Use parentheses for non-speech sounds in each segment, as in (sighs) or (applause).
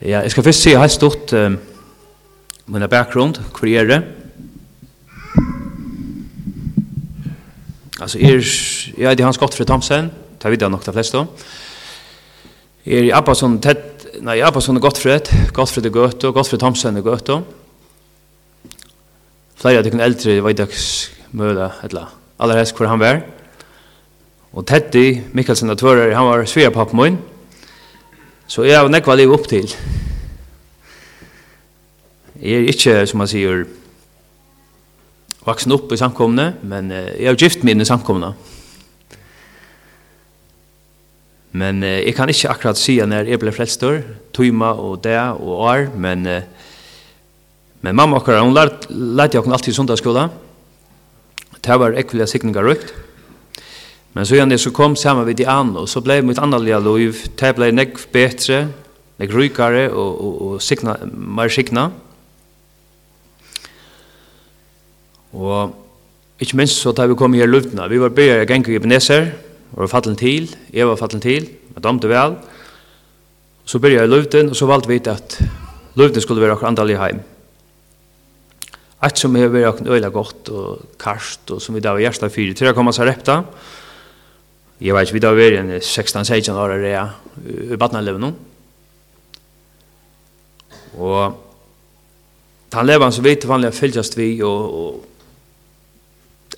Ja, jeg skal først si helt stort um, min bakgrunn, hvor jeg er det. Altså, er, jeg er hans Gottfried Thomsen, det er videre nok de fleste. Jeg er i Abbasson, tett, nei, i Abbason er Gottfried, Gottfried er Gøte, Gottfried Thomsen er Gøte. Flere av de kunne eldre, jeg vet ikke, møte, eller aller helst hvor han var. Og Teddy Mikkelsen av Tvører, han var svigerpappen min, Så jeg har nekva liv opp til. Jeg er ikke, som man sier, vaksen opp i samkomne, men jeg har gift min i samkomne. Men eh, jeg kan ikke akkurat si når jeg ble frelstor, tøyma og det og år, men, men mamma akkurat, hun lærte jeg alltid i sundagsskolen. Det var ekvile sikninger røykt. Men så gjerne så kom sammen med de andre, og så ble mitt annerlige liv, det ble nek bedre, nek rykere og, og, og sikna, mer sikna. Og ikke minst så da vi kom her i luftene, vi var bedre gang i Ebenezer, og var fattelen til, jeg var fattelen til, jeg damte vel. Så begynte jeg i luften, og så valgte vi at luften skulle være akkurat andalig heim. Alt som har vært øyla godt og karst, og som vi da var hjertet fyrir, til å komme seg repta, og Jeg vet ikke, vi da var en 16-16 år er jeg i badneleven nå. Og han lever så vidt vanlig fylltjast vi, og, og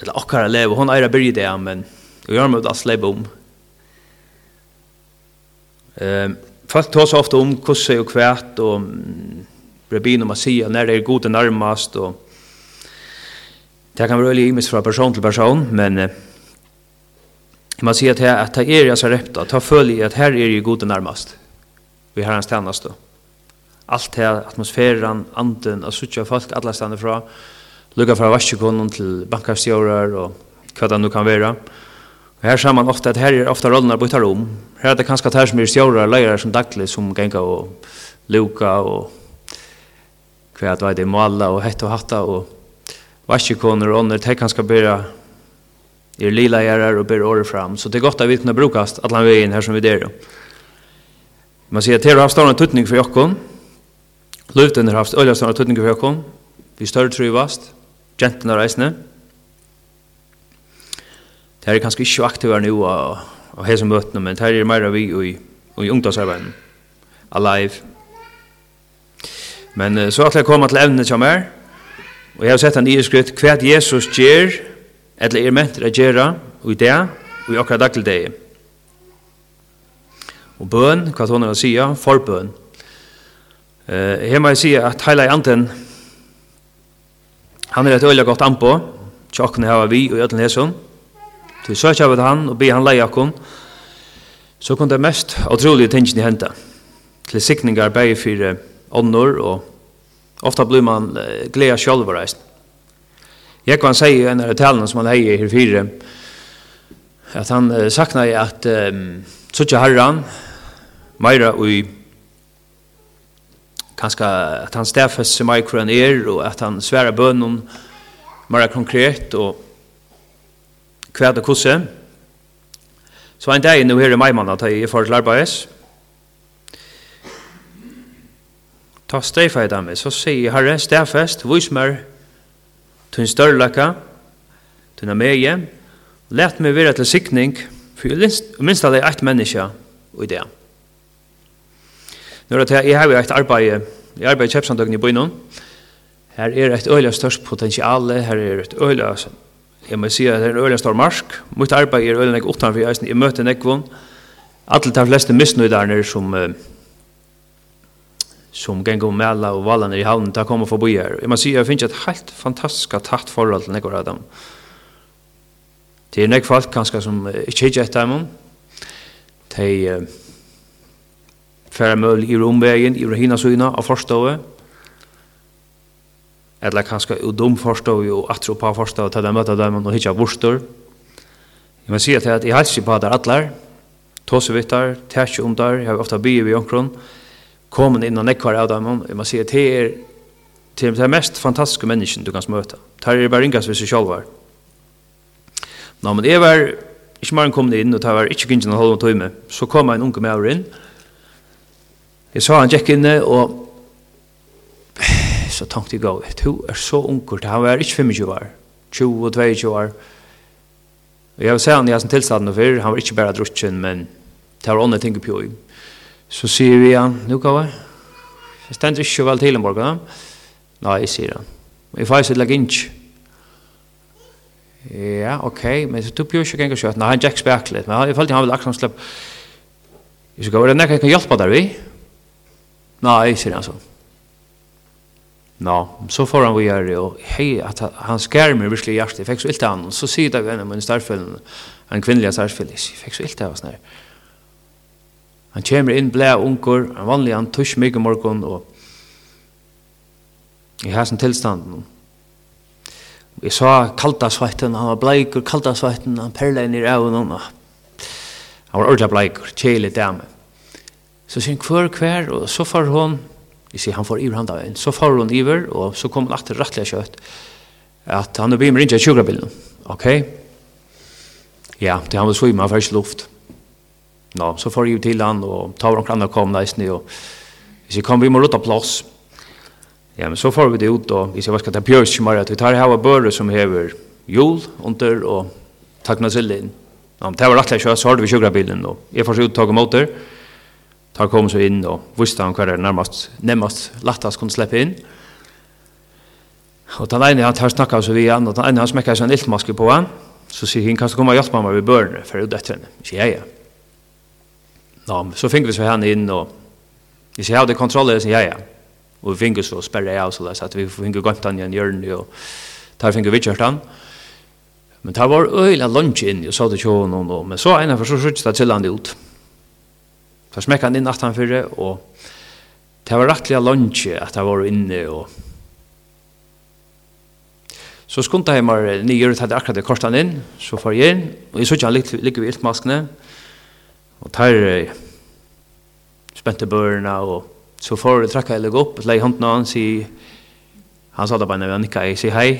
eller akkurat lever, hon eira byrje det, men vi gjør med oss leve om. Um, folk tar så ofte om kusse og kvært, og um, rabbin og masia, når det er gode nærmest, og det kan være veldig imens fra person til person, men uh, kan man sier at här ta er jeg så repta ta følge at her er jeg gode nærmest. vi har hans Alt allt här atmosfæren, anden och sådär folk alle stedene fra lukka fra vaskikonen til bankastjörer og hva det nu kan være. Og her ser man ofte at her er ofte rollene bytta rom. Her er det kanskje at her som er stjårar leirer som daglig som genga og luka og hva det er, måla og hett og hatta og vaskikoner og ånder. Her kanskje bare er lila och ber året fram. Så det er godt att vi kan brukast alla veien her som vi der. Man ser att det har haft en tuttning för Jakob. Luften har haft øyla stora tuttning för Jakob. Vi större trivast. Genten har reisende. Det er är ikke inte aktiva nu och, och här som men det er mer vi och i, i ungdomsarbeten. Alive. Men så att jeg kommer till evnet som er. Och jag har sett en iskritt kvärt Jesus ger eller er mentir å gjøre, og i det og i okra dagligdegi. Og bøn, hva hun er å sija, forbøn. Eh, her må jeg sija at heila anden, han er et øyelig godt anpå, tjokkene hava vi og i ötlen til søk av han og be han leie akkon, så kom det mest utrolige tingene henta. Til sikningar bæg fyrir ånder, og ofta blir man gleda sjálfur reist. Jekvan sier jo en av talene som han heier her fire, at han uh, sakna i at um, suttje Harran, meira ui, kanska at han stafes seg meira kran er, og at han sværa bønnen meira konkret, og kvæd det kosse. Så en dag nå her i meimann at jeg får til arbeids, ta streifa i dem, så sier herre, stafest, vis mer, tunn størlaka, tunn mege, meie, let meg vera til sikning, for jeg minst alle eit menneska og det. Nå er det jeg har eit arbeid, jeg arbeid i kjepsandøkken i bøynum, her er eit øyla størst potensial, her er eit øyla, jeg må si at det er en øyla stor marsk, mitt arbeid er øyla nek utanfor, jeg møter nekvun, alle de fleste misnøydarnir som uh, som gengur og mela og valan i havnen, da kommer forbi her. Jeg må si, jeg finner et helt fantastisk tatt forhold til nekker av dem. Det er nekk folk kanskje som ikke hittir etter dem. De uh, færre møl i romvegen, i rahina syna av forstået. Eller kanskje i dom forstået og atro på forstået til de møter dem og hittir vorstor. Jeg må si at jeg helst på at det er atler, tåsevittar, tæsje om der, jeg har ofta bygget vi omkron, komin inn og nekkvar av dem, jeg må si at det er til de mest fantastiske menneskene du kan møte. Det er bare ingas hvis du selv var. Nå, men jeg var ikke mer kommet inn, og det var ikke gynnsen å holde noe tøyme. Så kom en unge med over inn. Jeg sa han gikk inne, og (sighs) så tenkte jeg gav, du er så unger, han var ikke 25 år, 20 og 22 år. Og jeg vil si han i hans tilstanden før, han var ikke bare drukken, men det var andre ting på jo. Så sier vi han, nu kan vi. Jeg stender ikke vel til en borg, Nei, sier han. Vi får ikke legge inn. Ja, ok, men så du blir ikke ganger kjøtt. Nei, han gikk spek litt, men jeg følte han ville akkurat slipp. Jeg skal være nekker jeg kan hjelpe der vi. Nei, sier han så. Nå, så får han vi gjøre og hei, at han skjer meg virkelig hjertet. Jeg fikk så ilt av han, så sier det en av mine en en kvinnelig starfølgen. Jeg fikk så ilt av oss nær. Han kommer inn blæ unkur, han vanlig han tush mye morgon og i hæsen tilstanden. Jeg sa kalda svetten, han var bleikur, kalda svetten, han perla inn i rævun og han var ordla bleikur, kjeli dame. Så sier han hver hver, og så far hon, jeg sier han får iver handa veien, så far hon iver, og så kom han akter rattlega kjøtt, at han er bimmer inntil tjugrabilen, ok? Ja, det han var svima, han var ikke luft no, så får jeg jo til han, og tar omkring han og kom næsten, og hvis jeg kom, vi må råta plass. Ja, men så får vi det ut, og hvis jeg var skal ta bjørskjummer, at vi tar her børe som hever jul, under, og takna sillen. Ja, men det var rettelig kjøtt, så har vi sjukra sjukkerbilen, og jeg får så ut tog og Tar kom så inn, og visste han hva det nærmest, nærmest lattast kunne slippe inn. Og den ene han tar snakka så vi han, og den ene han smekker seg en iltmaske på han, så sier han, kan du komme og hjelpe meg med børnene, for det er henne? dette henne. Sier jeg, ja ja, så fick vi så här in och vi ser hade kontroller så ja ja. Och vi fick så spärra av så där att vi fick gå inte ner i hjörnet och tar fick vi kört han. Men där var öliga lunch in och så det ju någon då men så ena för så skjuts det till han ut. Så smäckade han in han före och det var rättliga lunch att det var inne och Så skunta meg nye ut hadde akkurat det kortet inn, så får jeg inn, og jeg så ikke han ligger ved iltmaskene, Og tar eh, spente børna, og så får jeg trakka jeg legge opp, legger hånden av han, sier, han sa det bare når han nikka, jeg sier hei,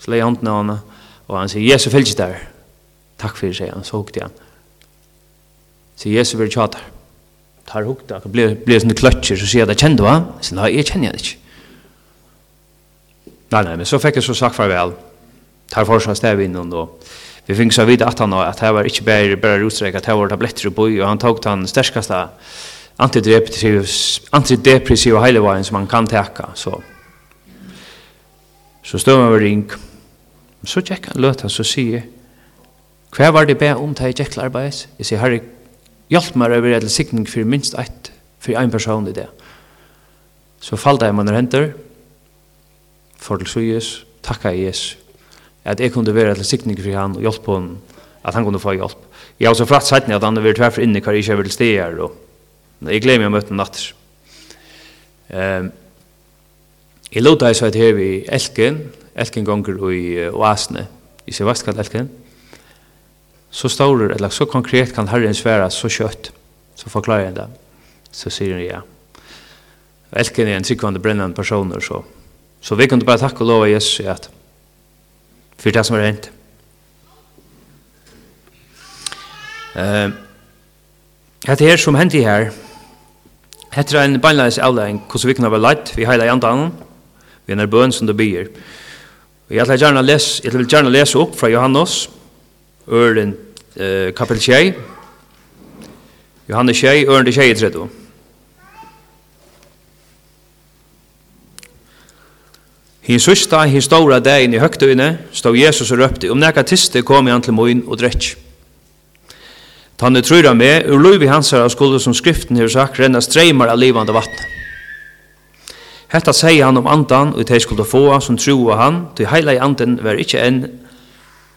så legger hånden av han, og han sier, Jesu fylgis der, takk for det, sier han, så hukte han. Sier Jesu vil tjata, tar hukte han blir, blir sånne kløtjer, så sier jeg, det kjenner du han? Jeg sier, nei, jeg kjenner han ikke. Nei, nei, men så fikk jeg så sagt farvel, tar for seg stev innan, og vi fick så vid att han att det var inte bara bara rotstreck att det var tabletter på och han tog den starkaste antidepressiv antidepressiva hela som man kan täcka så så står man vid ring så checkar lötan så säger Hva var det be om det i arbeid? Jeg sier, herre, hjelp meg over et sikning for minst ett, for en person i det. Så falt jeg mann henter, for til suges, takka Jesus, at jeg kunne være til sikning for han og hjelpe han at han kunne få hjelp. Jeg har også fratt sett at han har vært tverfor inne hva jeg ikke vil steg her, og jeg gleder meg å møte natt. Um, jeg lå deg så at her vi Elken, Elken gonger i oasene, i sin vastkant Elken, så står eller så konkret kan Herren svære så kjøtt, så forklarer jeg det. Så sier han ja. Elken er en sikkvande brennende personer, så, så vi kan bare takke og lova Jesus at for det som har hent. Uh, hette her som hent i her, hette er en beinleis avlæring, hvordan vi kan være leit, vi heiler i andan, vi er bøn som det byr. Og jeg vil gjerne lese, jeg vil gjerne lese opp fra Johannes, eh uh, kapel 6, Johannes 6, øren 6, 30. Hin sista, hin stora dagen i høgtøyne, stod Jesus og røpte, om nekka tiste kom han til moin og drekk. Tannu trur me meg, ur løyvi hans her av skulde som skriften hever sagt, renna streimar av livande vatn. Hetta sier hann um andan, og teg skulde få som tro hann, han, til heila i anden var ikki enn,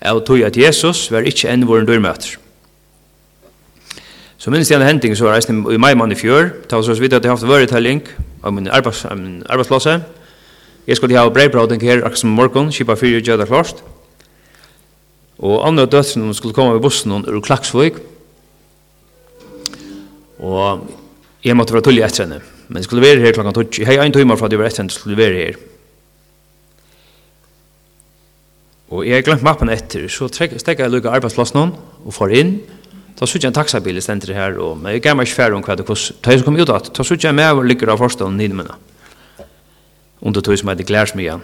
av tog at Jesus var ikki enn våren dørmøter. Sum minst igjen hending so var í i mai mann i fjør, ta oss vidt at jeg haft vøretelling av min arbeidsplasse, Jeg skulle ha breibråden her akkur som morgon, kipa fyrir gjøda klart. Og andre døtrene skulle komme ved bussen ur Klaksvøk. Og jeg måtte være tullig etter henne. Men jeg skulle være her klokka tog. Jeg har en timer fra at jeg var etter henne, skulle være her. Og jeg glemt mappen etter, så stekket jeg lukket arbeidsplassen og får inn. Da sutt en taxabil i stendere her, og jeg gav ikke færre om hva det kost. Da jeg kom ut at, da sutt jeg med og ligger av forstånden nidmennene under tog som heter Glærsmia.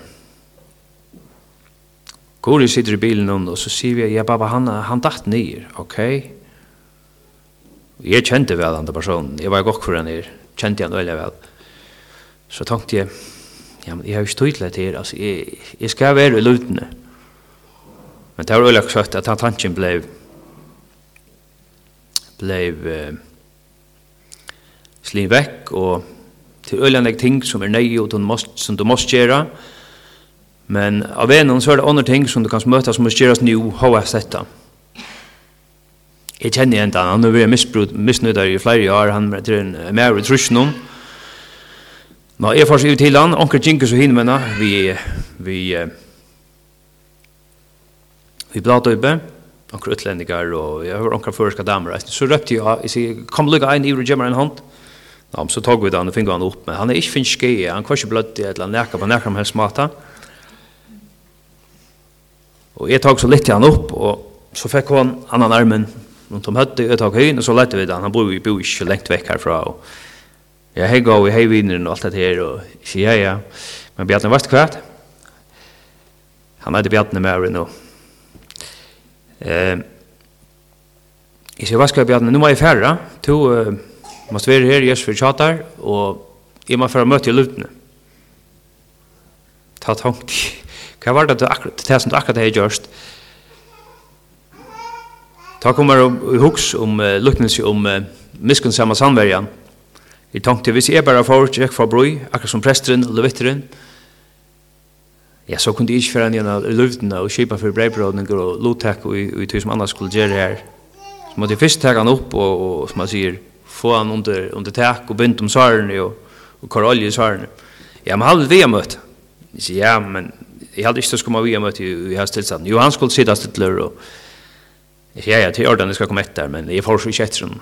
Kori sitter i bilen under, og så sier vi, ja, baba, han, han datt nyer, ok? Jeg kjente vel andre personen, jeg var godt for han her, kjente han veldig vel. Så tenkte jeg, ja, men jeg har jo stått litt her, altså, jeg, jeg skal være i lutene. Men det var veldig søtt at han tanken ble, ble uh, slin vekk, og til øyland ting som er nøy og som du måst gjøre men av en så er det andre ting som du kan møte som må gjøres nå, hva detta jeg kjenner en han har vært misnøyder i flere år han er til en mer utrusjon om Nå, jeg får ut til han, onker Jinkers og hinmenna, vi, vi, vi blad oppe, onker utlendingar, og jeg har onker føreska damer, så røpte jeg, jeg sier, kom lukka ein, i gjemmer en hånd, Ja, så tog vi den och fick han upp. Men Han är inte finns i, han kvar inte bløtt i eller näka på näka med smata. Och jag tog så lite han upp. Och så fick han annan armen runt om hötte. Jag tog höjn och så lette vi den. Han bor i bo inte långt vekk herfra, jag jeg hei gav, hej vinner och allt det här. Och jeg sier ja. Men Bjartne var kvært. Han hade Bjartne med mig nå. Eh, jeg sier, hva skal jeg Bjartne? Nå må jeg færre, to måste vara här jes för tjatar och är man för att i lutne. Ta tankt. Kan var det akkurat det som du akkurat har just. Ta kommer i hooks om lutnelse om miskunn samma samverjan. I tankt hvis jeg bare får ikke fra brøy, akkurat som presteren og levitteren, ja, så kunde jag inte föra ner i løvdene och kipa för breibrødninger och lotäck och i tog som annars skulle göra det här. Så måtte jag först ta han upp och, och som man säger, få han under, under tak och bynt om svarene och og korolje i svarene. Ja, men hade vi ha møte. Jeg sier, ja, men jag hade inte skummet vi ha møte i, i hans tillstånd. Jo, han skulle sitta stiller och Jag säger, ja, ja, til orden ska komma komme etter, men jag får så inte efter honom.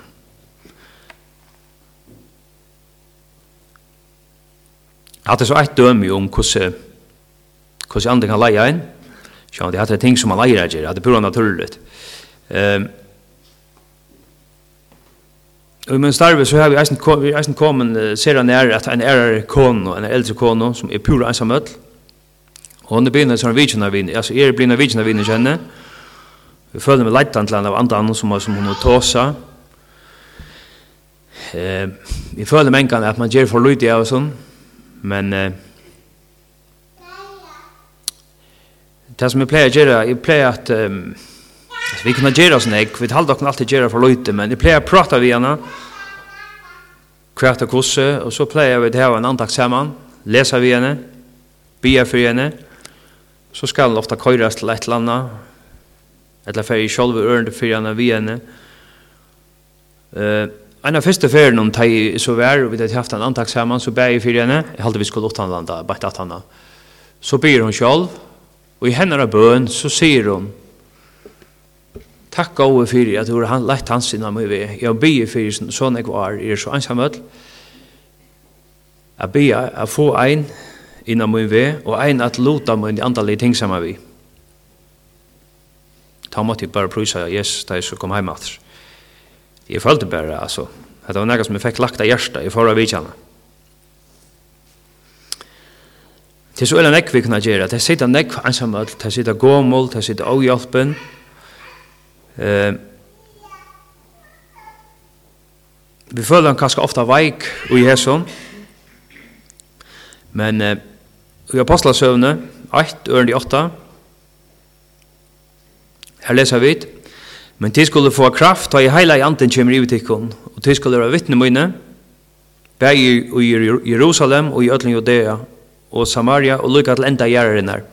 Jag hade så ett dømi om hur hvordan andre kan leie inn. Sjå, det hatt ting som man leier ikke, at det pura naturligt. Um, Og i min starve så har vi eisen, vi eisen kommet ser han er at en ærer kono, en eldre kono, som er pura ensam ødel. Og hun er begynner som en vidkjennar vinn, altså er begynner av vinn kjenne. Vi føler med leitan til av andre andre som, som hun har tåsa. Eh, vi føler med kan at man gjør for lydig av og sånn, men eh, det som jeg pleier å gjøre, jeg pleier at um, vi kunna gjøre oss nek, vi halde okken alltid gjøre for løyte, men jeg pleier å prate vi henne, kvart og kosse, og så pleier vi til å ha en andakt sammen, lesa vi henne, bia for henne, så skal han ofta køyres til et eller annet, eller fer i sjolve ørende for henne vi henne. Uh, en av første ferien om teg så vær, og vi hadde haft en andakt sammen, så ber jeg for henne, jeg halte vi skulle utanlanda, bare at henne. Så ber hun selv, og i henne av bøn, så sier hun, Takk gode fyrir at du har lett hans sinna mye vi. Jeg byr fyrir sånn jeg var, jeg er så ansam öll. Jeg byr at få ein innan mye vi, og ein at lota mye andalig ting sammen vi. Ta måtte jeg bare prysa, yes, da jeg så kom heim atr. Jeg følte bare, altså, det var nekka som jeg fikk lagt av hjersta, jeg får av Det er så er nekk vi kunne gjøre, det sitter nekk ansam öll, det sitter gåmål, det sitter avhjelpen, det Eh, vi føler han kanskje ofte veik og i men eh, i apostlasøvne, 8, øren 8, her leser vi, men de skulle få kraft, ta i heila i anten kjemmer i utikken, og de skulle være vittne mine, bæg i Jerusalem og i Øtling Judea og Samaria og lykka til enda gjerrinnar.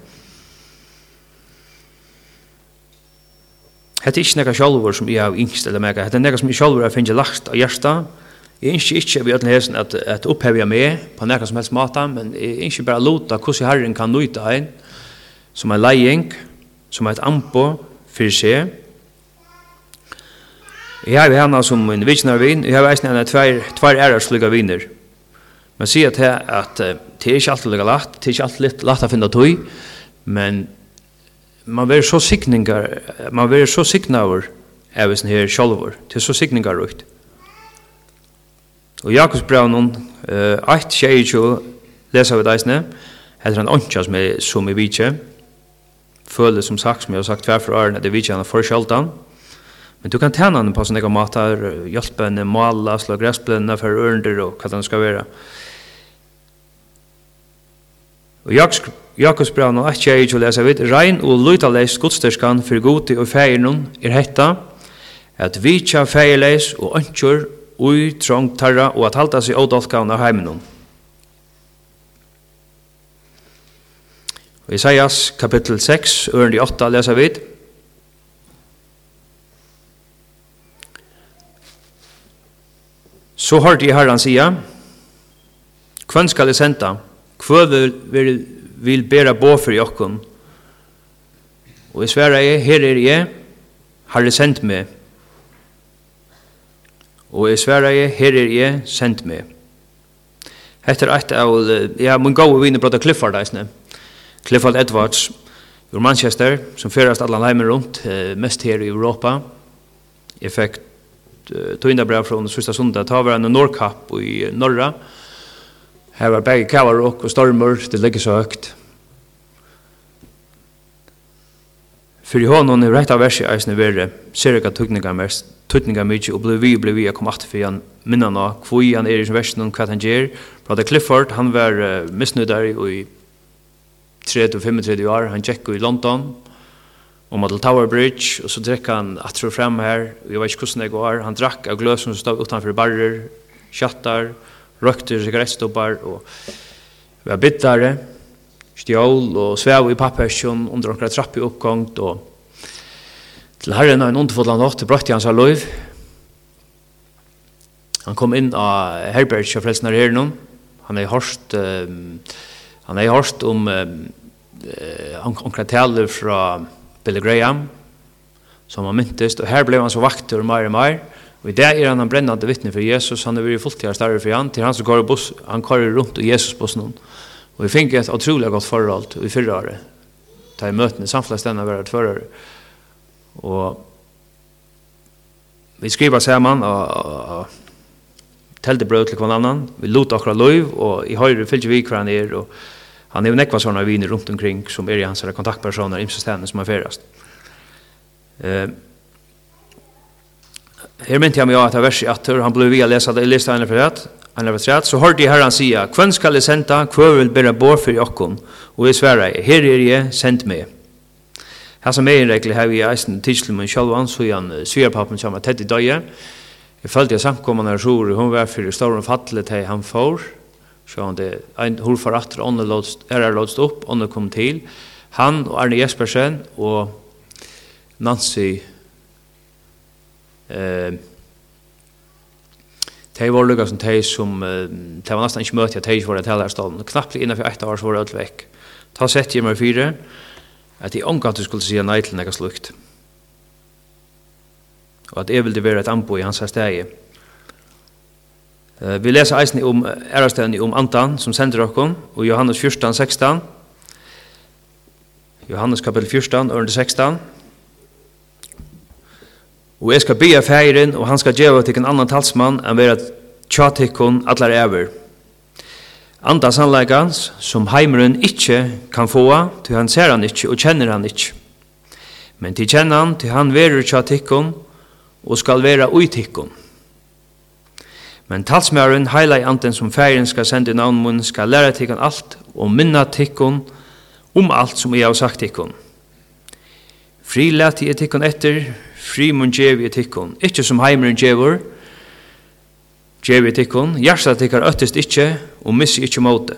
Hetta er ikki nakar sjálvur sum eg havi yngst eller mega. Hetta er nakar sum eg sjálvur havi fingið lagt á hjarta. Eg ynski ikki við öllum hesen at at upphevja meg på nakar sum helst mata, men eg ynski bara luta kussu Herren kan nýta ein sum ein leiðing, sum eitt ampo fyrir seg. Eg havi hana sum ein vitnar vin, eg havi eisini hana tvær tvær ærarsluga vinir. Man sier at at det er ikke alltid lagt, det er ikke alltid lagt å finne tøy, men man blir så sikningar, man blir så siknaver av sin her sjolvor, til så sikningar rukt. Og Jakobs brevn noen, uh, 8, 22, leser vi deisne, heter han åndsja som er som i vitje, føler som sagt, som jeg har sagt hver for årene, det vitje han er for sjoldan, men du kan tjene han på sånne matar, hjelpe henne, mala slå gressblende for ørender og hva det skal være. Og Jakobs brev no ikke jeg ikke lese vidt, rein og lytaleis godstyrskan for gode og feirnum er hetta, at vi tja feirleis og ønskjør ui trong tarra og at halda seg ådolka av heiminum. Og Isaias kapittel 6, ørende 8 leser vi. Så hørte jeg herren sige, Hvem skal jeg sende? kvøver vil, vil bæra bå for jokken. Og jeg sværa jeg, her er jeg, har jeg sendt meg. Og jeg sværa jeg, her er jeg, sendt meg. Hette er et av, ja, min gode viner brøtta Clifford, eisne. Clifford Edwards, ur Manchester, som fyrast allan heimen rundt, mest her i Europa. Jeg fikk tøyndabrev fra den sørste sundag, ta var en Nordkapp i Norra, og Her var begge kavarok og stormer, det ligger så høgt. Fyrir hånden er rett av verset eisne verre, ser ikka tukninga mest, tukninga mykje, og blei vi, blei vi, jeg kom at fyrir han minna nå, hvor han er i sin versen hva han gjør. Brother Clifford, han var uh, misnudar i 30-35 år, han tjekk i London, og til Tower Bridge, og så drekk han at og frem her, og jeg vet ikke hvordan det går, han drakk av gløs som stod utenfor barrer, kjattar, kjattar, røkte sigarettstoppar og var bittare, stjål og svev i pappersjon under omkring i oppgångt og til herren av en natt nått brøtt i hans liv. Han kom inn av herbergs og frelsen av herren Han er hørst um, han er hørst om um, omkring taler fra Billy Graham som han myntest og her ble han så vakter mer og mer og Og i det er han en brennende vittne for Jesus, han er vært fulltida større for han, til han som går buss, han går rundt i Jesusbussen. Og vi fikk et utrolig godt forhold i fyrre året, ta i møtene, samflest stedet var et fører. Og vi skriver sammen, og, og, og telte brød til hver annan, vi lot akkurat lov, og i høyre fyllte vi hver han er, og han er jo nekva sånne viner rundt omkring, som er i hans kontaktpersoner, imsestene som er ferast. Eh, Her mynte jeg meg at av etter verset i atter, han ble vi å lese det, i lista henne for rett, henne for rett, så hørte jeg herren sia, «Hvem skal jeg senda, hver vil bære bor for jokken?» Og jeg sverre, «Her er jeg, sendt meg.» Her som er en regel her, vi er eisen tidslig med sjalvan, så han som kommer tett i døye. Jeg følte jeg samkommende her, så hun var for og fattelig til han får, så han det, en hår for atter, ånden er låst opp, ånden kom til, han og Arne Jespersen og Nancy Jespersen, eh Tei var lukka som tei som, tei var nesten ikke møte at tei for det tala her stålen. innan for ett år så var det alt vekk. Ta sett jeg meg fire, at jeg omgant du skulle si nei til nekka slukt. Og at jeg ville være et anbo i hans her stegi. Vi leser eisen om ærastevni om Antan som sender dere og Johannes 14, 16. Johannes kapitel 14, ørende 16. Og jeg skal bya feiren, og han skal djeva til en annan talsmann enn vera tjatikkun allar ever. Anda sannleikans, som heimeren ikkje kan få, til han ser han ikkje og kjenner han ikkje. Men til kjenner han, til han verer tjatikkun, og skal vera uitikkun. Men talsmæren heila i anden som feiren skal sende i navnmun, skal læra tikkun alt, og minna tikkun om alt som jeg har sagt tikkun. Frilat i tikkun etter, Frimon djevi tikkun, ikkje som heimeren djevor, djevi tikkun, hjertet tikkar øttest ikkje, og missi ikkje måte.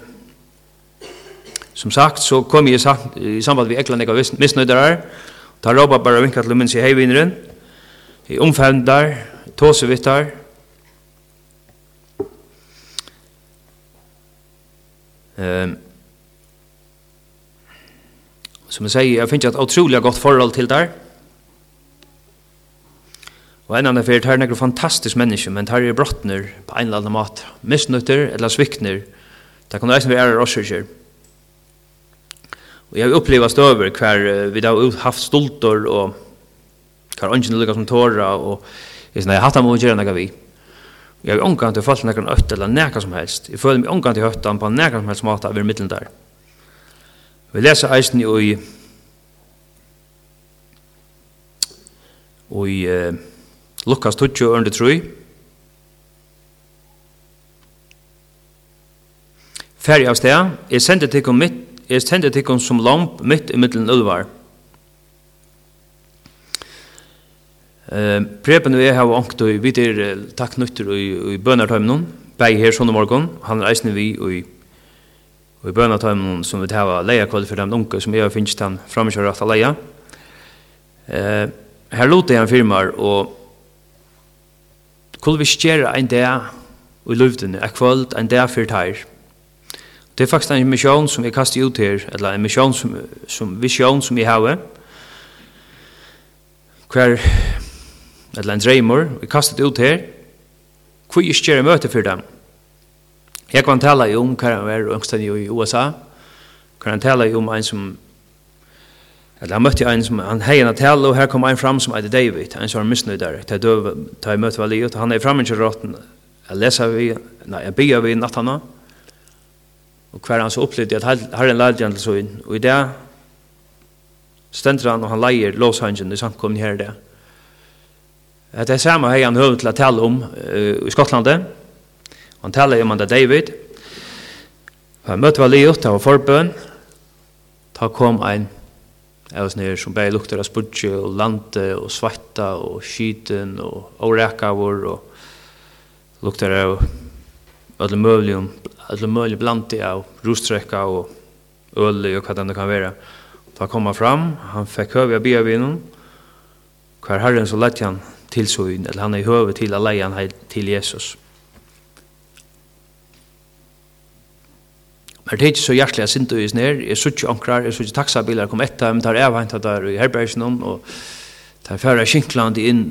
Som sagt, så kom jeg i samband med eklan ekka misnøyderar, ta råpa bara vinka til minns i heivinren, i omfendar, tåsevittar, Um, som jeg sier, jeg finner et utrolig godt forhold til der. Og en annen fyrt, her er nekker fantastisk menneske, men her er brottner på en eller annen mat. Misnutter eller svikner. Det kan reisne være årsøkjer. Og jeg har opplevd støver hver vi da har haft stoltor og hver ønsken lukka som tåra og jeg sier, har hatt han må gjøre nekka vi. Jeg har omgang til å falle nekker øtt eller nekka som helst. Jeg føler meg omgang til høttan på nekka som helst mat av er middelen der. Vi leser eisen i og i uh, Lukas 20, under 3. Færre av sted, jeg sender tikkum mitt, jeg sender tikkum som lamp mitt i middelen ulvar. Eh, preben og jeg har ångt og vi er takk nøytter i, i bønartøymen Begge her sånn morgen, han er eisne vi og i, og i bønartøymen som vi tar leia kvall for dem unge som jeg har finnst han framkjøret at leia. Eh, her lotte jeg en firmar og kunne vi skjere en dag i luften, en kvöld, en dag for teir. Det er faktisk en misjon som jeg kastet ut her, eller en misjon som, som visjon som jeg har. Hver, eller en dreimor, jeg kastet ut her, hvor jeg skjer møte for dem. Jeg kan tala jo om hva han var, og i USA, Kan han tala jo om en som Eller han møtte en som, han hei en tale, og her kom en fram som heter David, en som var misnøyd misnøydare, ta døv, ta i møte vali, og han er framme til råten, jeg leser vi, nei, jeg bygger vi nattana, og hver han så opplevde at herren en han til så inn, og i det stendte han, og han leier låshangen i samkommen her det. Det er samme hei han høvd til å tale om uh, i Skottlandet, han taler om han da David, han møtte vali, og det var forbøn, Da kom ein Jeg var nere som bare lukter av spudje og lande og svetta og skyten og årekavur og lukter av alle mulige, alle mulige blandi av rostrekka og øl og hva det kan være. Da kom han fram, han fikk høve av biavinen, hver herren så lett han til så eller han er i høve til alleian til Jesus. Men det er ikke så hjertelig jeg sinte i snær, jeg sutt ikke ankrar, jeg sutt ikke taksabiler kom etter, men tar avhentet der i herbergsen om, og tar færre skinkland inn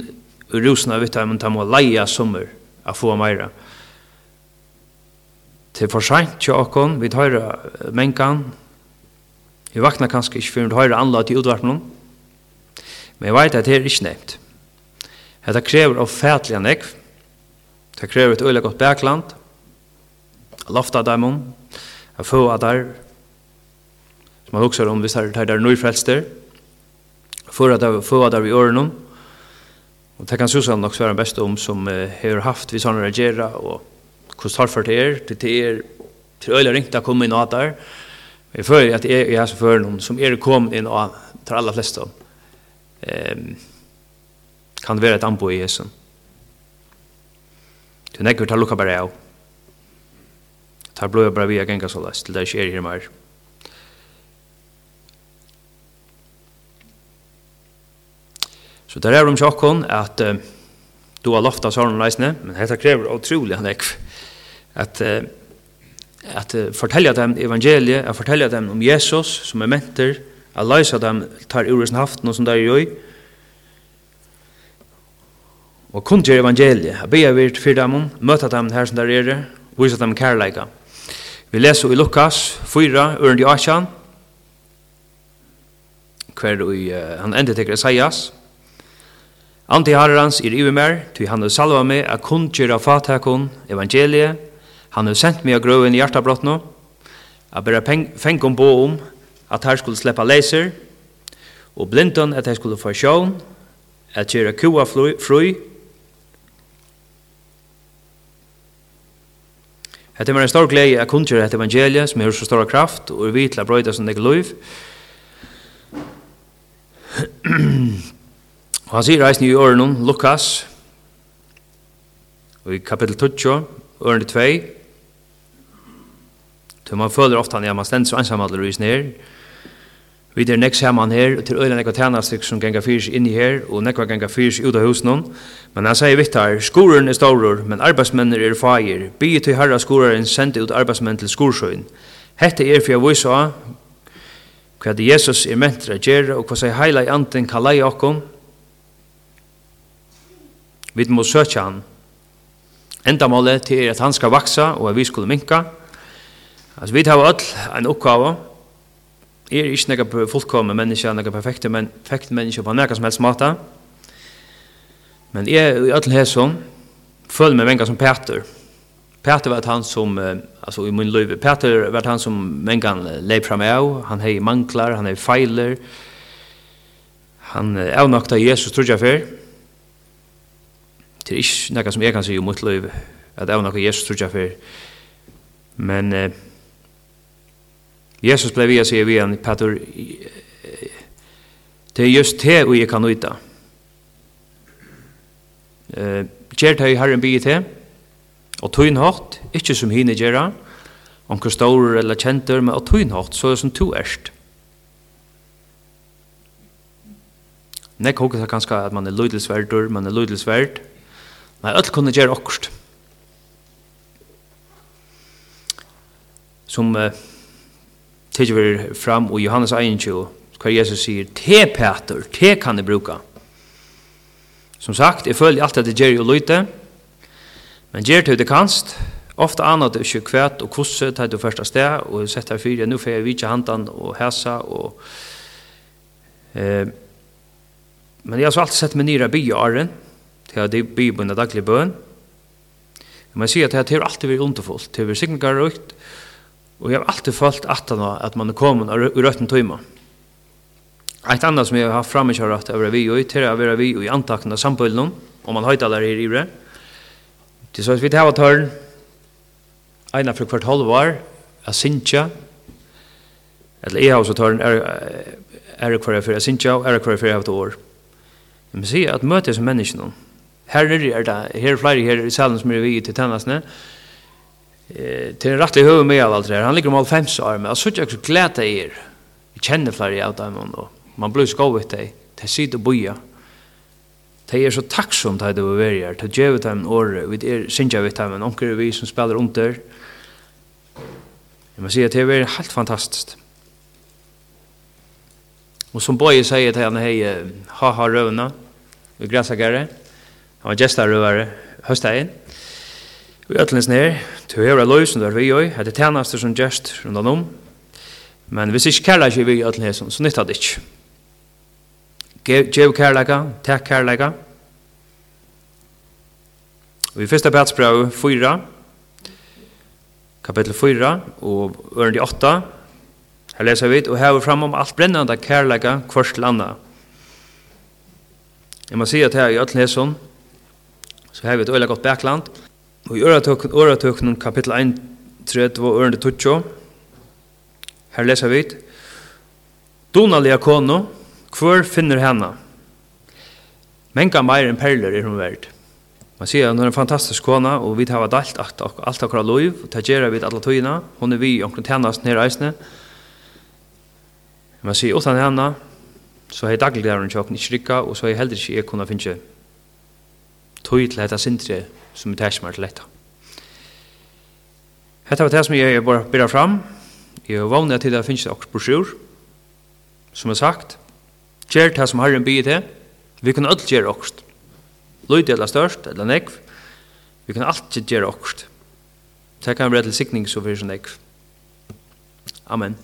i rosene, vet du, men tar må leie sommer av få meira. Det er for sent til åkken, vi tar mengan, vi vakna kanskje ikke før vi tar anla til utvarpen men jeg vet at det er ikke nevnt. Det krever avfætelig nekv, det krever et øyelig godt bakland, lofta dem om, av få av der, som man også om hvis det er der nøyfrelster, for at det få der i ørene, og det kan Susanne nok svære best om som har haft vi sånne reagera, og hvordan tar for det er, til det er til øyla ringte å komme inn av der, jeg føler at jeg er så fører noen som er kommet inn av til aller fleste, um, kan det være et anbo i Jesus. Du nekker til å lukke bare av tar blöja bara via gänga så läst till det sker här mer. Så där är de chockon att uh, du har lofta sån läsne, men detta kräver otroligt han att uh, att uh, fortälja dem evangeliet, att fortälja dem om Jesus som är mentor, att läsa dem tar ur sin haft någon som där gör. Og kun til evangeliet, at be jeg virt fyrir dem, møta dem her som der er, vise dem kærleika. Vi leser i Lukas 4, øren i Asjan, hver i, uh, han ender tekker Esaias. Anti Harrans er iver mer, ty han har salva meg a kundgjera fatakon evangeliet, han har sendt meg a grøven i hjertabrottene, a bera fengom bo om at her skulle sleppa leiser, og blinton at her skulle få sjån, at gjøre kua fru, Det er en stor glede at kun gjøre et evangelie som har så stor kraft og er vidt til å brøyde som det er lov. Og han sier reisen i åren Lukas og i kapittel 12, åren 2 Så man føler ofte han, ja, man stender så ensamhandler i sned Vi er nekk saman her, og til øyla nekva tænastik som genga fyrs inni her, og nekva ganga genga fyrs ut av husen Men han sier vittar, skoren er staurer, men arbeidsmenner er fagir. Bygge til herra skoraren sendte ut arbeidsmenn til skorsøyn. Hette er fyrir vissa hva det Jesus er mentra gjerra, og hva sier heila i anten kan leie okkom. Vi må søkja han. Endamålet til er at han skal vaksa, og at vi skulle minka. Altså, vi tar öll en oppgave, er ikke noe fullkomne menneske, noe perfekte, men perfekte menneske på noe som helst måte. Men jeg i alle her som føler meg menga som Peter. Peter var han som, altså i min liv, Peter var han som menga leip fram av, han hei manklar, han hei feiler, han avnokta Jesus, tror jeg før. Det er ikke noe som jeg kan si om mitt liv, at avnokta Jesus, tror jeg før. Men Uh, Jesus blev via vi igen, Petter, det er just det vi kan uta. Eh, Gjert hei herren bygget det, og tøyn hatt, ikkje som hine gjerra, om hva eller kjenter, men og tøyn hatt, så er som to erst. Nek hokus er ganske at man er lydelsverdur, man er lydelsverd, men alt kunne gjerra okkurst. Som Uh, tidsi vi fram og Johannes 21, hva Jesus sier, te Peter, te kan jeg bruka. Som sagt, jeg føler alltid at det gjør jo løyte, men gjør det du kanst, ofta anna det ikke kvært og kosse, ta du første sted, og sett her fyra, nu får jeg vitja handen og hæsa, og eh, men jeg har så alltid sett meg nira by og arren, til at jeg by på en daglig bøn, men jeg sier at det har alltid vært underfullt, det har vært sikkert Og jeg har alltid følt at at man er kommet i røyten tøyma. Eit annet som jeg har haft framme kjøret over vi og til å være vi og i antakten av sambøylen, om man høyt aller her i det. Det så at vi tar av tørren, ena for hvert halvar, er sinja, eller jeg har også tørren, er, er hver jeg for jeg sinja, og er hver jeg for jeg et år. Men sier at møter jeg som menneskene, her er det, her er flere her i salen som er vi til tennasene, eh till rätt i huvudet med allt det här. Han ligger om all fem så men så jag så glädje er. Vi känner flera av dem och man blir skovet dig. Det sitter boja. Det är så tacksam att det var här. Det ger ut dem år Vi er synja vid dem onkel vi som spelar under. Jag måste säga att det är helt fantastiskt. Och som Boje säger till henne, hej, ha ha rövna, vi gräsagare, han var gästarövare höstdagen. Eh, Og i ætlens nær, til høyre løysen er vi gjør, er det som rundt om. Men hvis ikke kærla er vi i ætlens nær, så nytter det ikke. Gjev kærleika, tek kærleika. Og i første 4, kapittel 4, og ørende 8, her leser vi, og hever fram om alt brennandi kærleika kvart landa. anna. Jeg må si at her i ætlens nær, så har vi et øyla godt bækland. Og i øretøkken, øretøkken kapittel 1, 3 og ørende 2, her leser vi, Donalia kono, hvor finner henne? Menga meir enn perler er hun verd. Man sier at hun er en fantastisk kona, og vi tar alt alt, alt akkurat loiv, og tar gjerra vid alle tøyina, hun er vi omkring tjennast nere eisne. Man sier, utan henne, så er daglig der hun tjokken ikke rikka, og så er heller ikke jeg kunne finne tog til dette sindre som er tæsmer til dette. Hetta var det som jeg bare byrja fram. Jeg er vanlig til det finnes akkurat brosjur. Som er sagt, gjør det som Herren byr til. Vi kan alt gjøre akkurat. Løyd eller størst, eller nekv. Vi kan alt gjøre akkurat. Det kan være til sikning så fyrir som nekv. Amen.